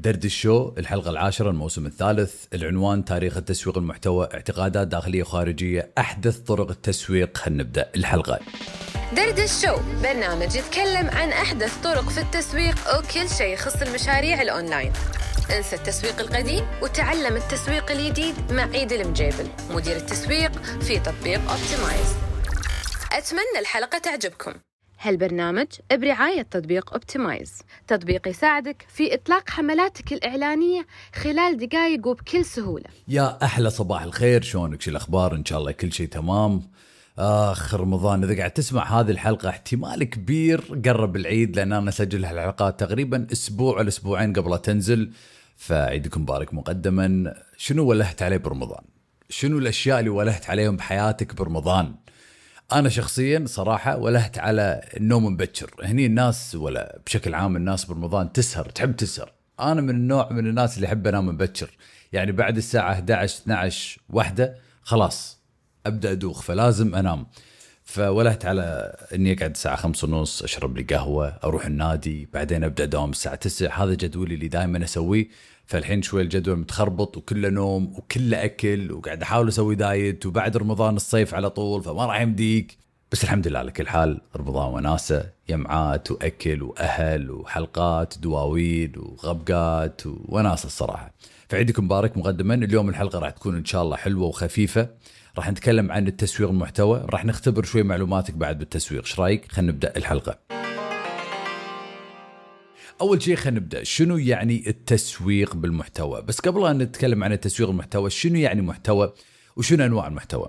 درد ال show الحلقة العاشرة الموسم الثالث. العنوان تاريخ التسويق المحتوى اعتقادات داخلية وخارجية أحدث طرق التسويق. خلينا نبدأ الحلقة. درد ال show برنامج يتكلم عن أحدث طرق في التسويق وكل شيء يخص المشاريع الأونلاين. انسى التسويق القديم وتعلم التسويق الجديد مع عيد المجيبل مدير التسويق في تطبيق Optimize أتمنى الحلقة تعجبكم. هالبرنامج برعاية تطبيق اوبتمايز تطبيق يساعدك في إطلاق حملاتك الإعلانية خلال دقائق وبكل سهولة. يا أحلى صباح الخير. شلونك؟ شو الأخبار؟ إن شاء الله كل شيء تمام. آخ رمضان إذا قاعد تسمع هذه الحلقة احتمال كبير قرب العيد لأن أنا أسجل هالحلقات تقريبا أسبوع ولا أسبوعين قبل تنزل. فعيدكم مبارك مقدما. شنو ولهت عليه برمضان؟ شنو الأشياء اللي ولهت عليهم بحياتك برمضان؟ أنا شخصيا صراحة ولهت على النوم مبكر. هني الناس ولا بشكل عام الناس برمضان تسهر تحب تسهر. أنا من النوع من الناس اللي أحب أنام مبكر. يعني بعد الساعة 11 12 واحدة خلاص أبدأ أدوخ فلازم أنام. فولهت على إني أقعد الساعة خمسة ونص أشرب لي قهوة أروح النادي بعدين أبدأ أداوم الساعة 9 هذا جدولي اللي دائما أسويه. فالحين شوي الجدول متخربط وكله نوم وكله أكل وقاعد أحاول أسوي دايت وبعد رمضان الصيف على طول فما راح يمديك. بس الحمد لله على كل حال رمضان وناسة يمعات وأكل وأهل وحلقات دواوين وغبقات وناسة الصراحة. فعيدكم مبارك مقدما اليوم الحلقة راح تكون إن شاء الله حلوة وخفيفة. راح نتكلم عن التسويق المحتوى راح نختبر شوي معلوماتك بعد بالتسويق إيش رأيك؟ خلينا نبدأ الحلقة. أول شيء خلينا نبدأ شنو يعني التسويق بالمحتوى؟ بس قبل أن نتكلم عن التسويق المحتوى شنو يعني محتوى وشنو أنواع المحتوى؟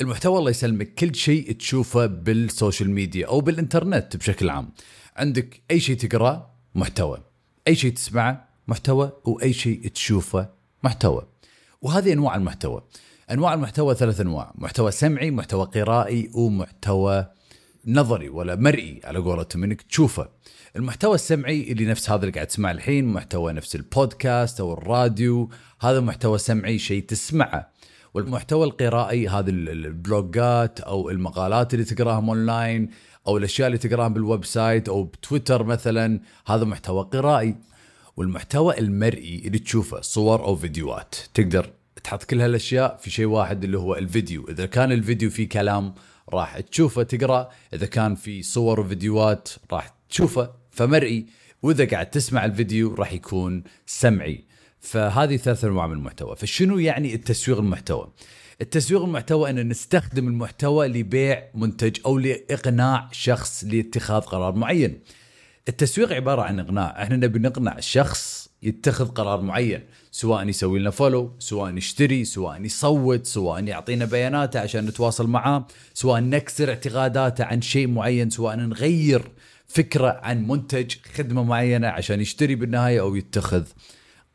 المحتوى الله يسلمك كل شيء تشوفه بال social media أو بالإنترنت بشكل عام. عندك أي شيء تقراه محتوى أي شيء تسمعه محتوى واي شيء تشوفه محتوى. وهذه أنواع المحتوى. أنواع المحتوى ثلاث أنواع محتوى سمعي محتوى قرائي ومحتوى نظري ولا مرئي على قولتهم انك تشوفه. المحتوى السمعي اللي نفس هذا اللي قاعد تسمعه الحين محتوى نفس البودكاست أو الراديو هذا محتوى سمعي شيء تسمعه. والمحتوى القرائي هذه البلوجات أو المقالات اللي تقراها اونلاين أو الأشياء اللي تقراها بال website أو بتويتر مثلا هذا محتوى قرائي. والمحتوى المرئي اللي تشوفه صور أو فيديوهات. تقدر تحط كل هالأشياء في شيء واحد اللي هو الفيديو. إذا كان الفيديو فيه كلام راح تشوفه تقرأ. إذا كان في صور وفيديوهات راح تشوفه. فمرئي وإذا قاعد تسمع الفيديو راح يكون سمعي. فهذه ثلاث أنواع من المحتوى. فشنو يعني التسويق المحتوى؟ التسويق المحتوى أن نستخدم المحتوى لبيع منتج أو لإقناع شخص لاتخاذ قرار معين. التسويق عبارة عن إقناع. إحنا نبي نقنع الشخص يتخذ قرار معين سواء يسوي لنا فولو سواء يشتري سواء يصوت سواء يعطينا بياناته عشان نتواصل معاه سواء نكسر اعتقاداته عن شيء معين سواء نغير فكرة عن منتج خدمة معينة عشان يشتري بالنهاية أو يتخذ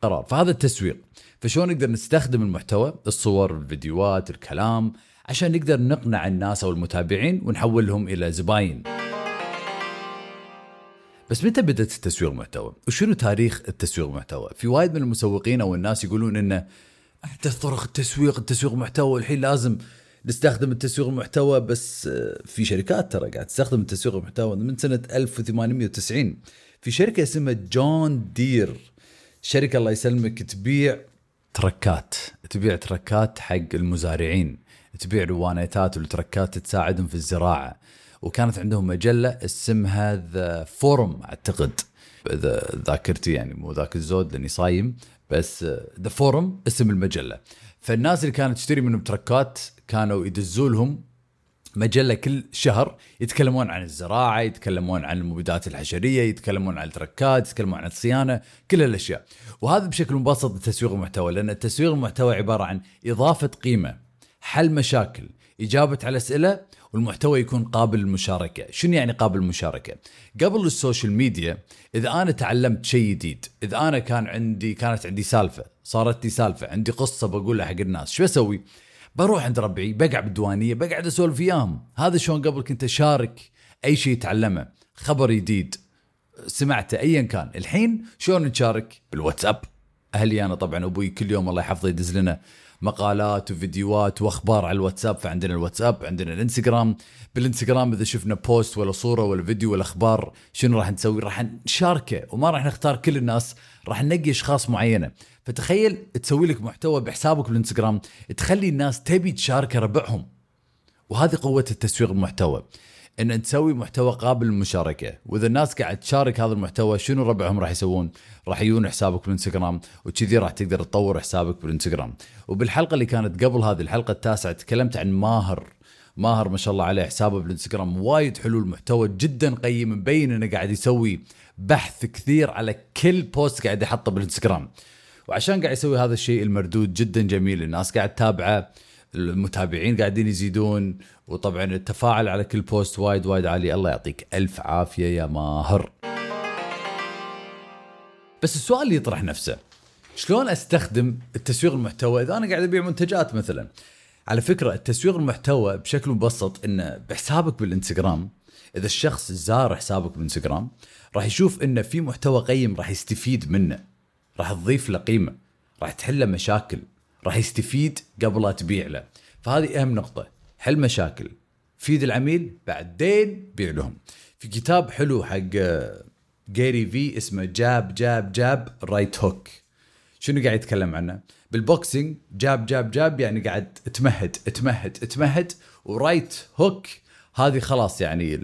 قرار. فهذا التسويق. فشلون نقدر نستخدم المحتوى؟ الصور الفيديوهات الكلام عشان نقدر نقنع الناس أو المتابعين ونحولهم إلى زباين. بس متى بدأت التسويق المحتوى؟ وشنو تاريخ التسويق المحتوى؟ في وايد من المسوقين أو الناس يقولون إنه أحدث طرق التسويق التسويق المحتوى الحين لازم نستخدم التسويق المحتوى بس آه، في شركات ترى قاعد تستخدم التسويق المحتوى من سنة 1890 في شركة اسمها John Deere شركة الله يسلمك تبيع تركات تبيع تركات حق المزارعين تبيع وانيتات والتركات تساعدهم في الزراعة وكانت عندهم مجلة اسمها The Farm أعتقد. إذا ذاكرتي يعني مو ذاك الزود لأني صايم بس The Farm اسم المجلة. فالناس اللي كانت تشتري منهم تركات كانوا يدزوا لهم مجلة كل شهر يتكلمون عن الزراعة يتكلمون عن المبيدات الحشرية يتكلمون عن التركات يتكلمون عن الصيانة كل الأشياء وهذا بشكل مبسط تسويق المحتوى لأن التسويق المحتوى عبارة عن إضافة قيمة حل مشاكل إجابة على أسئلة والمحتوى يكون قابل للمشاركة. شنو يعني قابل للمشاركة؟ قبل ال social media إذا أنا تعلمت شيء جديد إذا أنا كان عندي كانت عندي سالفة صارت لي سالفة عندي قصة بقولها حق الناس شو بسوي بروح عند ربعي بقعد بالديوانية بقعد أسولف وياهم. هذا شلون قبل كنت أشارك أي شيء تعلمه خبر جديد سمعته ايا كان. الحين شلون نشارك؟ بالواتساب. أهلي أنا طبعا أبوي كل يوم الله يحفظه يدز لنا مقالات وفيديوهات وأخبار على الواتساب. فعندنا الواتساب عندنا الإنستغرام. بالإنستغرام إذا شفنا بوست ولا صورة ولا فيديو ولا أخبار شنو راح نسوي؟ راح نشاركه. وما راح نختار كل الناس راح ننقي أشخاص معينة. فتخيل تسوي لك محتوى بحسابك بالإنستغرام تخلي الناس تبي تشاركه ربعهم. وهذه قوة التسويق المحتوى. إن تسوي محتوى قابل للمشاركة. وإذا الناس قاعد تشارك هذا المحتوى شنو ربعهم راح يسوون؟ راح يجون حسابك بالإنستغرام وكذي راح تقدر تطور حسابك بالإنستغرام. وبالحلقة اللي كانت قبل هذه الحلقة التاسعة تكلمت عن ماهر. ماهر ما شاء الله عليه حسابه بالإنستغرام. وايد حلو المحتوى جدا قيم مبين إنه قاعد يسوي بحث كثير على كل بوست قاعد يحطه بالإنستغرام. وعشان قاعد يسوي هذا الشيء المردود جدا جميل الناس قاعد تتابعه. المتابعين قاعدين يزيدون وطبعا التفاعل على كل بوست وايد وايد عالي. الله يعطيك ألف عافية يا ماهر. بس السؤال اللي يطرح نفسه شلون أستخدم التسويق المحتوى؟ إذا أنا قاعد أبيع منتجات مثلا على فكرة التسويق المحتوى بشكل مبسط إنه بحسابك بالإنستغرام إذا الشخص زار حسابك بالإنستغرام راح يشوف إنه في محتوى قيم راح يستفيد منه راح تضيف له قيمة راح تحل مشاكل. راح يستفيد قبل لا تبيع له. فهذه أهم نقطة. حل مشاكل. فيد العميل بعدين بيع لهم. في كتاب حلو حق Gary Vee اسمه Jab Jab Jab Right Hook شنو قاعد يتكلم عنه؟ بال boxing jab jab jab يعني قاعد تمهد تمهد تمهد و right hook هذه خلاص يعني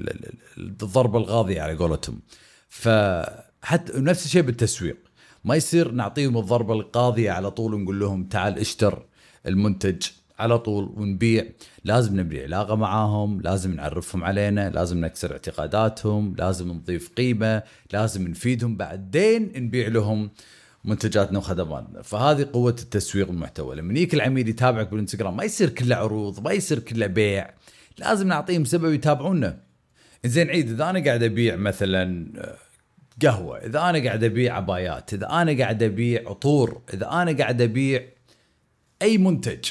الضربه القاضيه على قولتهم. فحتى نفس الشيء بالتسويق. ما يصير نعطيهم الضربة القاضية على طول ونقول لهم تعال اشتر المنتج على طول ونبيع. لازم نبني علاقة معاهم لازم نعرفهم علينا لازم نكسر اعتقاداتهم لازم نضيف قيمة لازم نفيدهم بعدين نبيع لهم منتجاتنا وخدماتنا. فهذه قوة التسويق المحتوى. لما يجيك العميل يتابعك بالإنستغرام ما يصير كله عروض ما يصير كله بيع. لازم نعطيهم سبب يتابعونا. زين عيد إذا أنا قاعد أبيع مثلا قهوة إذا أنا قاعد أبيع عبايات إذا أنا قاعد أبيع عطور إذا أنا قاعد أبيع أي منتج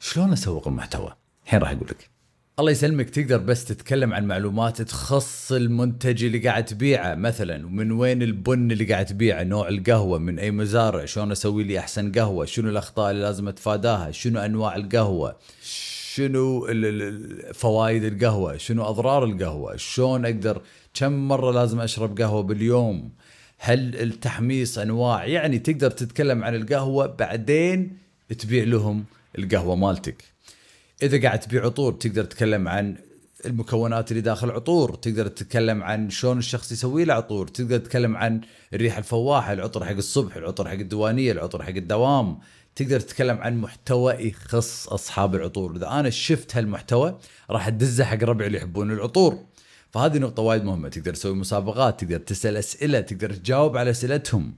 شلون أسوق المحتوى؟ الحين راح أقول لك. الله يسلمك تقدر بس تتكلم عن معلومات تخص المنتج اللي قاعد تبيعه مثلا ومن وين البن اللي قاعد تبيعه نوع القهوة من أي مزارع شلون أسوي لي أحسن قهوة شنو الأخطاء اللي لازم أتفاداها شنو أنواع القهوة. شنو فوائد القهوة؟ شنو أضرار القهوة؟ شلون أقدر كم مرة لازم أشرب قهوة باليوم؟ هل التحميص أنواع؟ يعني تقدر تتكلم عن القهوة بعدين تبيع لهم القهوة مالتك. إذا قاعد تبيع عطور تقدر تتكلم عن المكونات اللي داخل عطور تقدر تتكلم عن شلون الشخص يسوي له عطور تقدر تتكلم عن الريحه الفواحة العطر حق الصبح العطر حق الديوانية العطر حق الدوام. تقدر تتكلم عن محتوى يخص أصحاب العطور. إذا أنا شفت هالمحتوى راح أدزه حق ربعي اللي يحبون العطور. فهذه نقطة وايد مهمة. تقدر تسوي مسابقات تقدر تسأل أسئلة تقدر تجاوب على أسئلتهم.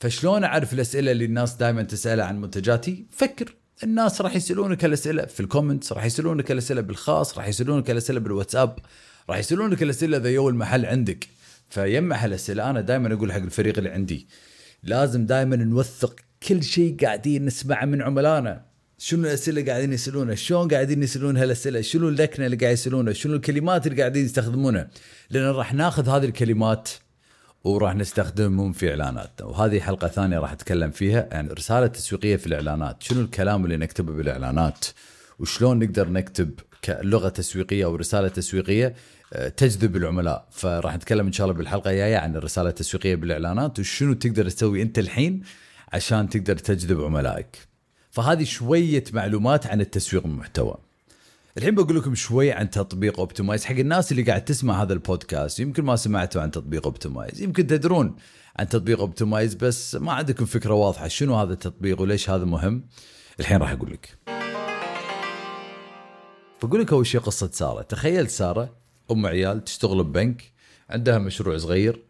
فشلون أعرف الأسئلة اللي الناس دائما تسالها عن منتجاتي؟ فكر. الناس راح يسألونك الأسئلة في ال comments راح يسألونك الأسئلة بالخاص راح يسألونك الأسئلة بالواتساب راح يسألونك الأسئلة اذا يو المحل عندك. فيمع الاسئله أنا دائما أقول حق الفريق اللي عندي لازم دائما نوثق كل شيء قاعدين نسمعه من عملائنا. شنو الأسئلة اللي قاعدين يسألونها؟ شلون قاعدين يسالون هالأسئلة؟ شنو اللكنة اللي قاعد يسألونها؟ شنو الكلمات اللي قاعدين يستخدمونها؟ لأن راح ناخذ هذه الكلمات وراح نستخدمهم في إعلاناتنا. وهذه حلقة ثانية راح أتكلم فيها يعني رسالة تسويقية في الإعلانات. شنو الكلام اللي نكتبه بالإعلانات؟ وشلون نقدر نكتب كلغة تسويقية أو رسالة تسويقية آه، تجذب العملاء. فراح نتكلم إن شاء الله بالحلقة الجاية عن الرسالة التسويقية بالإعلانات وشنو تقدر تسوي أنت الحين عشان تقدر تجذب عملائك. فهذه شوية معلومات عن التسويق المحتوى. الحين بقول لكم شوي عن تطبيق Optimize حق الناس اللي قاعد تسمع هذا البودكاست يمكن ما سمعتوا عن تطبيق Optimize يمكن تدرون عن تطبيق Optimize بس ما عندكم فكرة واضحة شنو هذا التطبيق وليش هذا مهم. الحين راح أقول لك. بقول لك أول شيء قصة سارة. تخيل سارة أم عيال تشتغل ببنك عندها مشروع صغير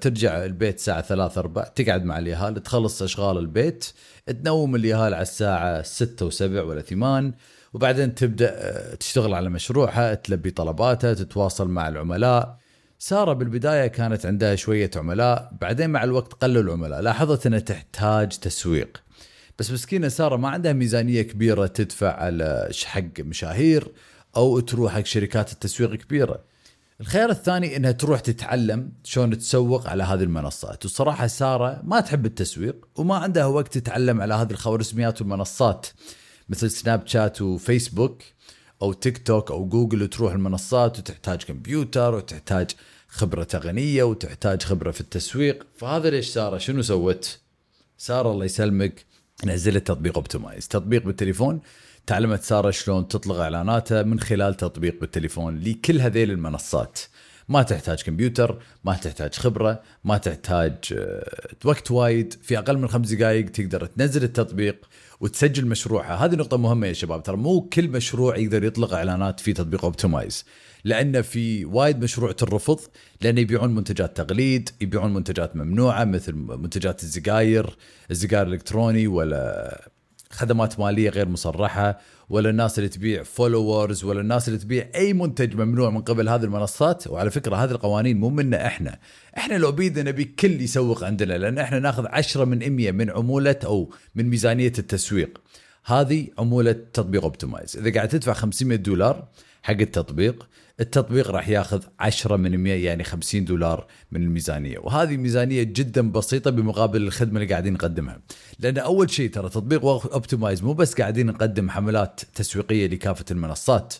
ترجع البيت الساعة ثلاثة أربع تقعد مع اليهال تخلص أشغال البيت تنوم اليهال على الساعة ستة وسبع ولا ثمان وبعدين تبدأ آه، تشتغل على مشروعها تلبي طلباتها تتواصل مع العملاء. سارة بالبداية كانت عندها شوية عملاء بعدين مع الوقت قلوا العملاء لاحظت إنها تحتاج تسويق. بس مسكينة سارة ما عندها ميزانية كبيرة تدفع على حق مشاهير أو تروح حق شركات التسويق كبيرة. الخيار الثاني إنها تروح تتعلم شلون تسوق على هذه المنصات. والصراحة سارة ما تحب التسويق وما عندها وقت تتعلم على هذه الخوارزميات والمنصات. مثل سناب شات وفيسبوك أو تيك توك أو جوجل وتروح المنصات وتحتاج كمبيوتر وتحتاج خبرة تقنية وتحتاج خبرة في التسويق. فهذا ليش سارة؟ شنو سوت؟ سارة الله يسلمك نزلت تطبيق Optimize تطبيق بالتليفون تعلمت سارة شلون تطلق اعلاناتها من خلال تطبيق بالتليفون لكل هذيل المنصات. ما تحتاج كمبيوتر ما تحتاج خبرة ما تحتاج آه، وقت وايد. في أقل من خمس دقائق تقدر تنزل التطبيق وتسجل مشروعها. هذه نقطة مهمة يا شباب. ترى مو كل مشروع يقدر يطلق إعلانات في تطبيق اوبتمايز لأن في وايد مشروع ترفض لأن يبيعون منتجات تقليد يبيعون منتجات ممنوعة مثل منتجات السجاير السجاير الإلكتروني ولا خدمات مالية غير مصرحة ولا الناس اللي تبيع followers ولا الناس اللي تبيع أي منتج ممنوع من قبل هذه المنصات. وعلى فكرة هذه القوانين مو منا إحنا. إحنا لو بيدنا نبي كل يسوق عندنا لأن إحنا ناخذ 10 من 100 من عمولة أو من ميزانية التسويق. هذه عمولة تطبيق Optimize إذا قاعد تدفع 500 دولار حق التطبيق التطبيق راح ياخذ 10 من 100 يعني 50 دولار من الميزانية. وهذه ميزانية جدا بسيطة بمقابل الخدمة اللي قاعدين نقدمها. لأن أول شيء ترى تطبيق Optimize مو بس قاعدين نقدم حملات تسويقية لكافة المنصات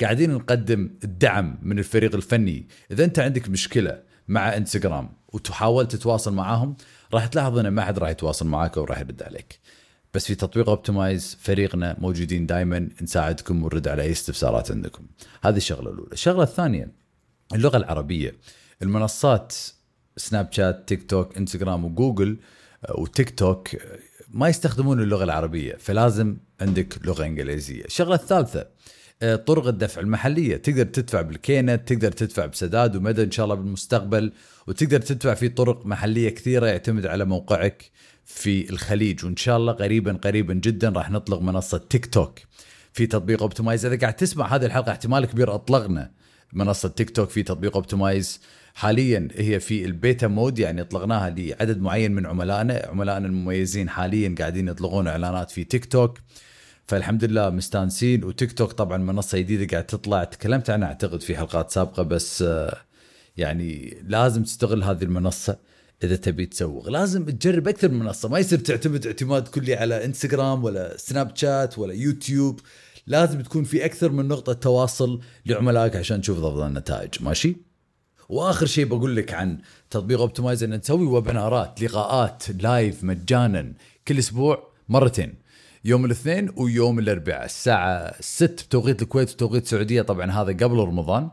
قاعدين نقدم الدعم من الفريق الفني. إذا أنت عندك مشكلة مع انستغرام وتحاول تتواصل معاهم راح تلاحظ إن ما حد راح يتواصل معاك وراح يرد عليك. بس في تطبيق Optimize فريقنا موجودين دائما نساعدكم ونرد على أي استفسارات عندكم. هذه الشغلة الأولى. الشغلة الثانية اللغة العربية. المنصات سناب شات تيك توك انستغرام وجوجل وتيك توك ما يستخدمون اللغة العربية فلازم عندك لغة إنجليزية. الشغلة الثالثة طرق الدفع المحلية. تقدر تدفع بالكينت تقدر تدفع بسداد ومدى إن شاء الله بالمستقبل وتقدر تدفع في طرق محلية كثيرة يعتمد على موقعك في الخليج. وإن شاء الله قريبا قريبا جدا راح نطلق منصة تيك توك في تطبيق Optimize. إذا قاعد تسمع هذه الحلقة احتمال كبير أطلقنا منصة تيك توك في تطبيق Optimize. حاليا هي في ال beta mode يعني اطلقناها لعدد معين من عملائنا عملائنا المميزين حاليا قاعدين يطلقون إعلانات في تيك توك. فالحمد لله مستانسين. وتيك توك طبعا منصة جديدة قاعد تطلع. تكلمت عنها أعتقد في حلقات سابقة بس آه، يعني لازم تستغل هذه المنصة إذا تبي تسوق. لازم تجرب أكثر من منصة. ما يصير تعتمد اعتماد كلي على إنستغرام ولا سناب شات ولا يوتيوب. لازم تكون في أكثر من نقطة تواصل لعملائك عشان تشوف افضل النتائج. ماشي؟ وآخر شيء بقول لك عن تطبيق Optimize ان نسوي ويبنارات لقاءات live مجانا كل أسبوع مرتين. يوم الاثنين ويوم الأربعاء. الساعة 6 بتوقيت الكويت وتوقيت السعودية. طبعا هذا قبل رمضان.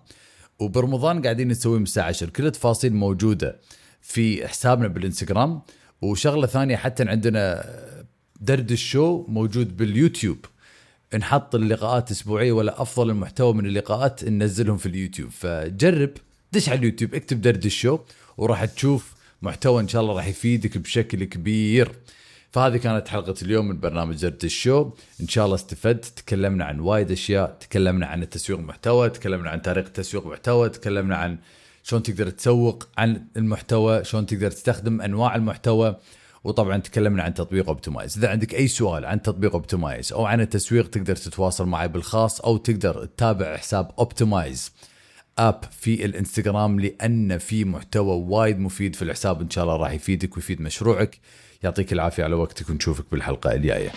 وبرمضان قاعدين نسوي من الساعة 10 كل التفاصيل موجودة في حسابنا بالإنستغرام. وشغلة ثانية حتى عندنا درد الشو موجود باليوتيوب. نحط اللقاءات أسبوعية ولا أفضل المحتوى من اللقاءات ننزلهم في اليوتيوب. فجرب دش على اليوتيوب اكتب درد الشو وراح تشوف محتوى إن شاء الله راح يفيدك بشكل كبير. فهذه كانت حلقة اليوم من برنامج زرد الشو. إن شاء الله استفدت. تكلمنا عن وايد أشياء. تكلمنا عن التسويق محتوى. تكلمنا عن طريقة تسويق محتوى. تكلمنا عن شلون تقدر تسوق عن المحتوى. شلون تقدر تستخدم أنواع المحتوى. وطبعا تكلمنا عن تطبيق Optimize. إذا عندك أي سؤال عن تطبيق Optimize أو عن التسويق تقدر تتواصل معي بالخاص أو تقدر تتابع حساب Optimize App في الانستغرام لأن في محتوى وايد مفيد في الحساب. إن شاء الله راح يفيدك ويفيد مشروعك. يعطيك العافية على وقتك ونشوفك بالحلقة الجاية.